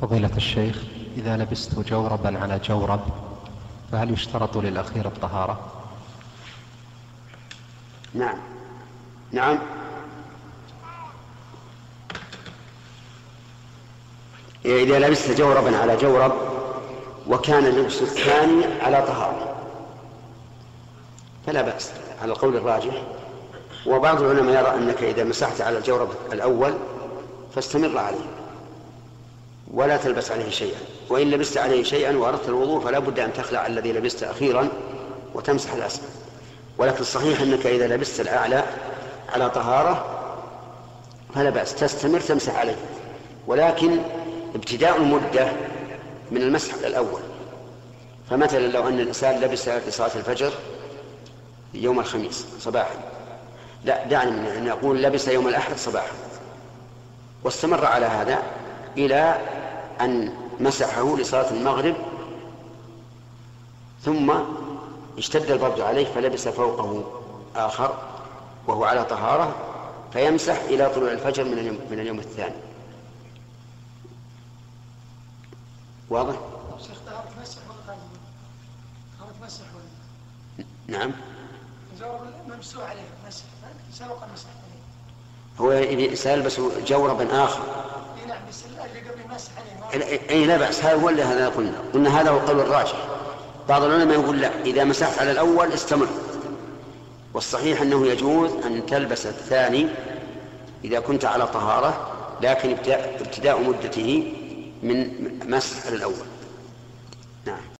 فضيلة الشيخ إذا لبست جوربا على جورب فهل يشترط للأخير الطهارة؟ نعم. نعم. إذا لبست جوربا على جورب وكان اللبس الثاني على طهارة. فلا بأس على القول الراجح. وبعض العلماء يرى أنك إذا مسحت على الجورب الأول فاستمر عليه. ولا تلبس عليه شيئا. وإن لبست عليه شيئا وأردت الوضوء فلا بد أن تخلع الذي لبست أخيرا وتمسح الأسفل. ولكن الصحيح أنك إذا لبست الأعلى على طهارة فلا بأس تستمر تمسح عليه. ولكن ابتداء المدة من المسح الأول. فمثلا لو أن الإنسان لبس لصلاة الفجر يوم الخميس صباحا. لا دعني من أن يقول لبس يوم الأحد صباحا. واستمر على هذا إلى أن مسحه لصلاة المغرب ثم اشتد البرد عليه فلبس فوقه آخر وهو على طهارة فيمسح إلى طلوع الفجر من اليوم, من اليوم الثاني. واضح؟ شيخ طهارة مسح ولا طهارة مسح ولا نعم. جورب ممسوح عليه مسح سبق المسح عليه هو سيلبس جوربا آخر اي نعم بس اللي قبل المسح عليه اي لا بأس. هذا هو اللي هذا قلنا. قلنا هذا هو القول الراجح. بعض العلماء يقول لا. إذا مسحت على الأول استمر. والصحيح أنه يجوز أن تلبس الثاني إذا كنت على طهارة لكن ابتداء مدته من مسح على الأول. نعم.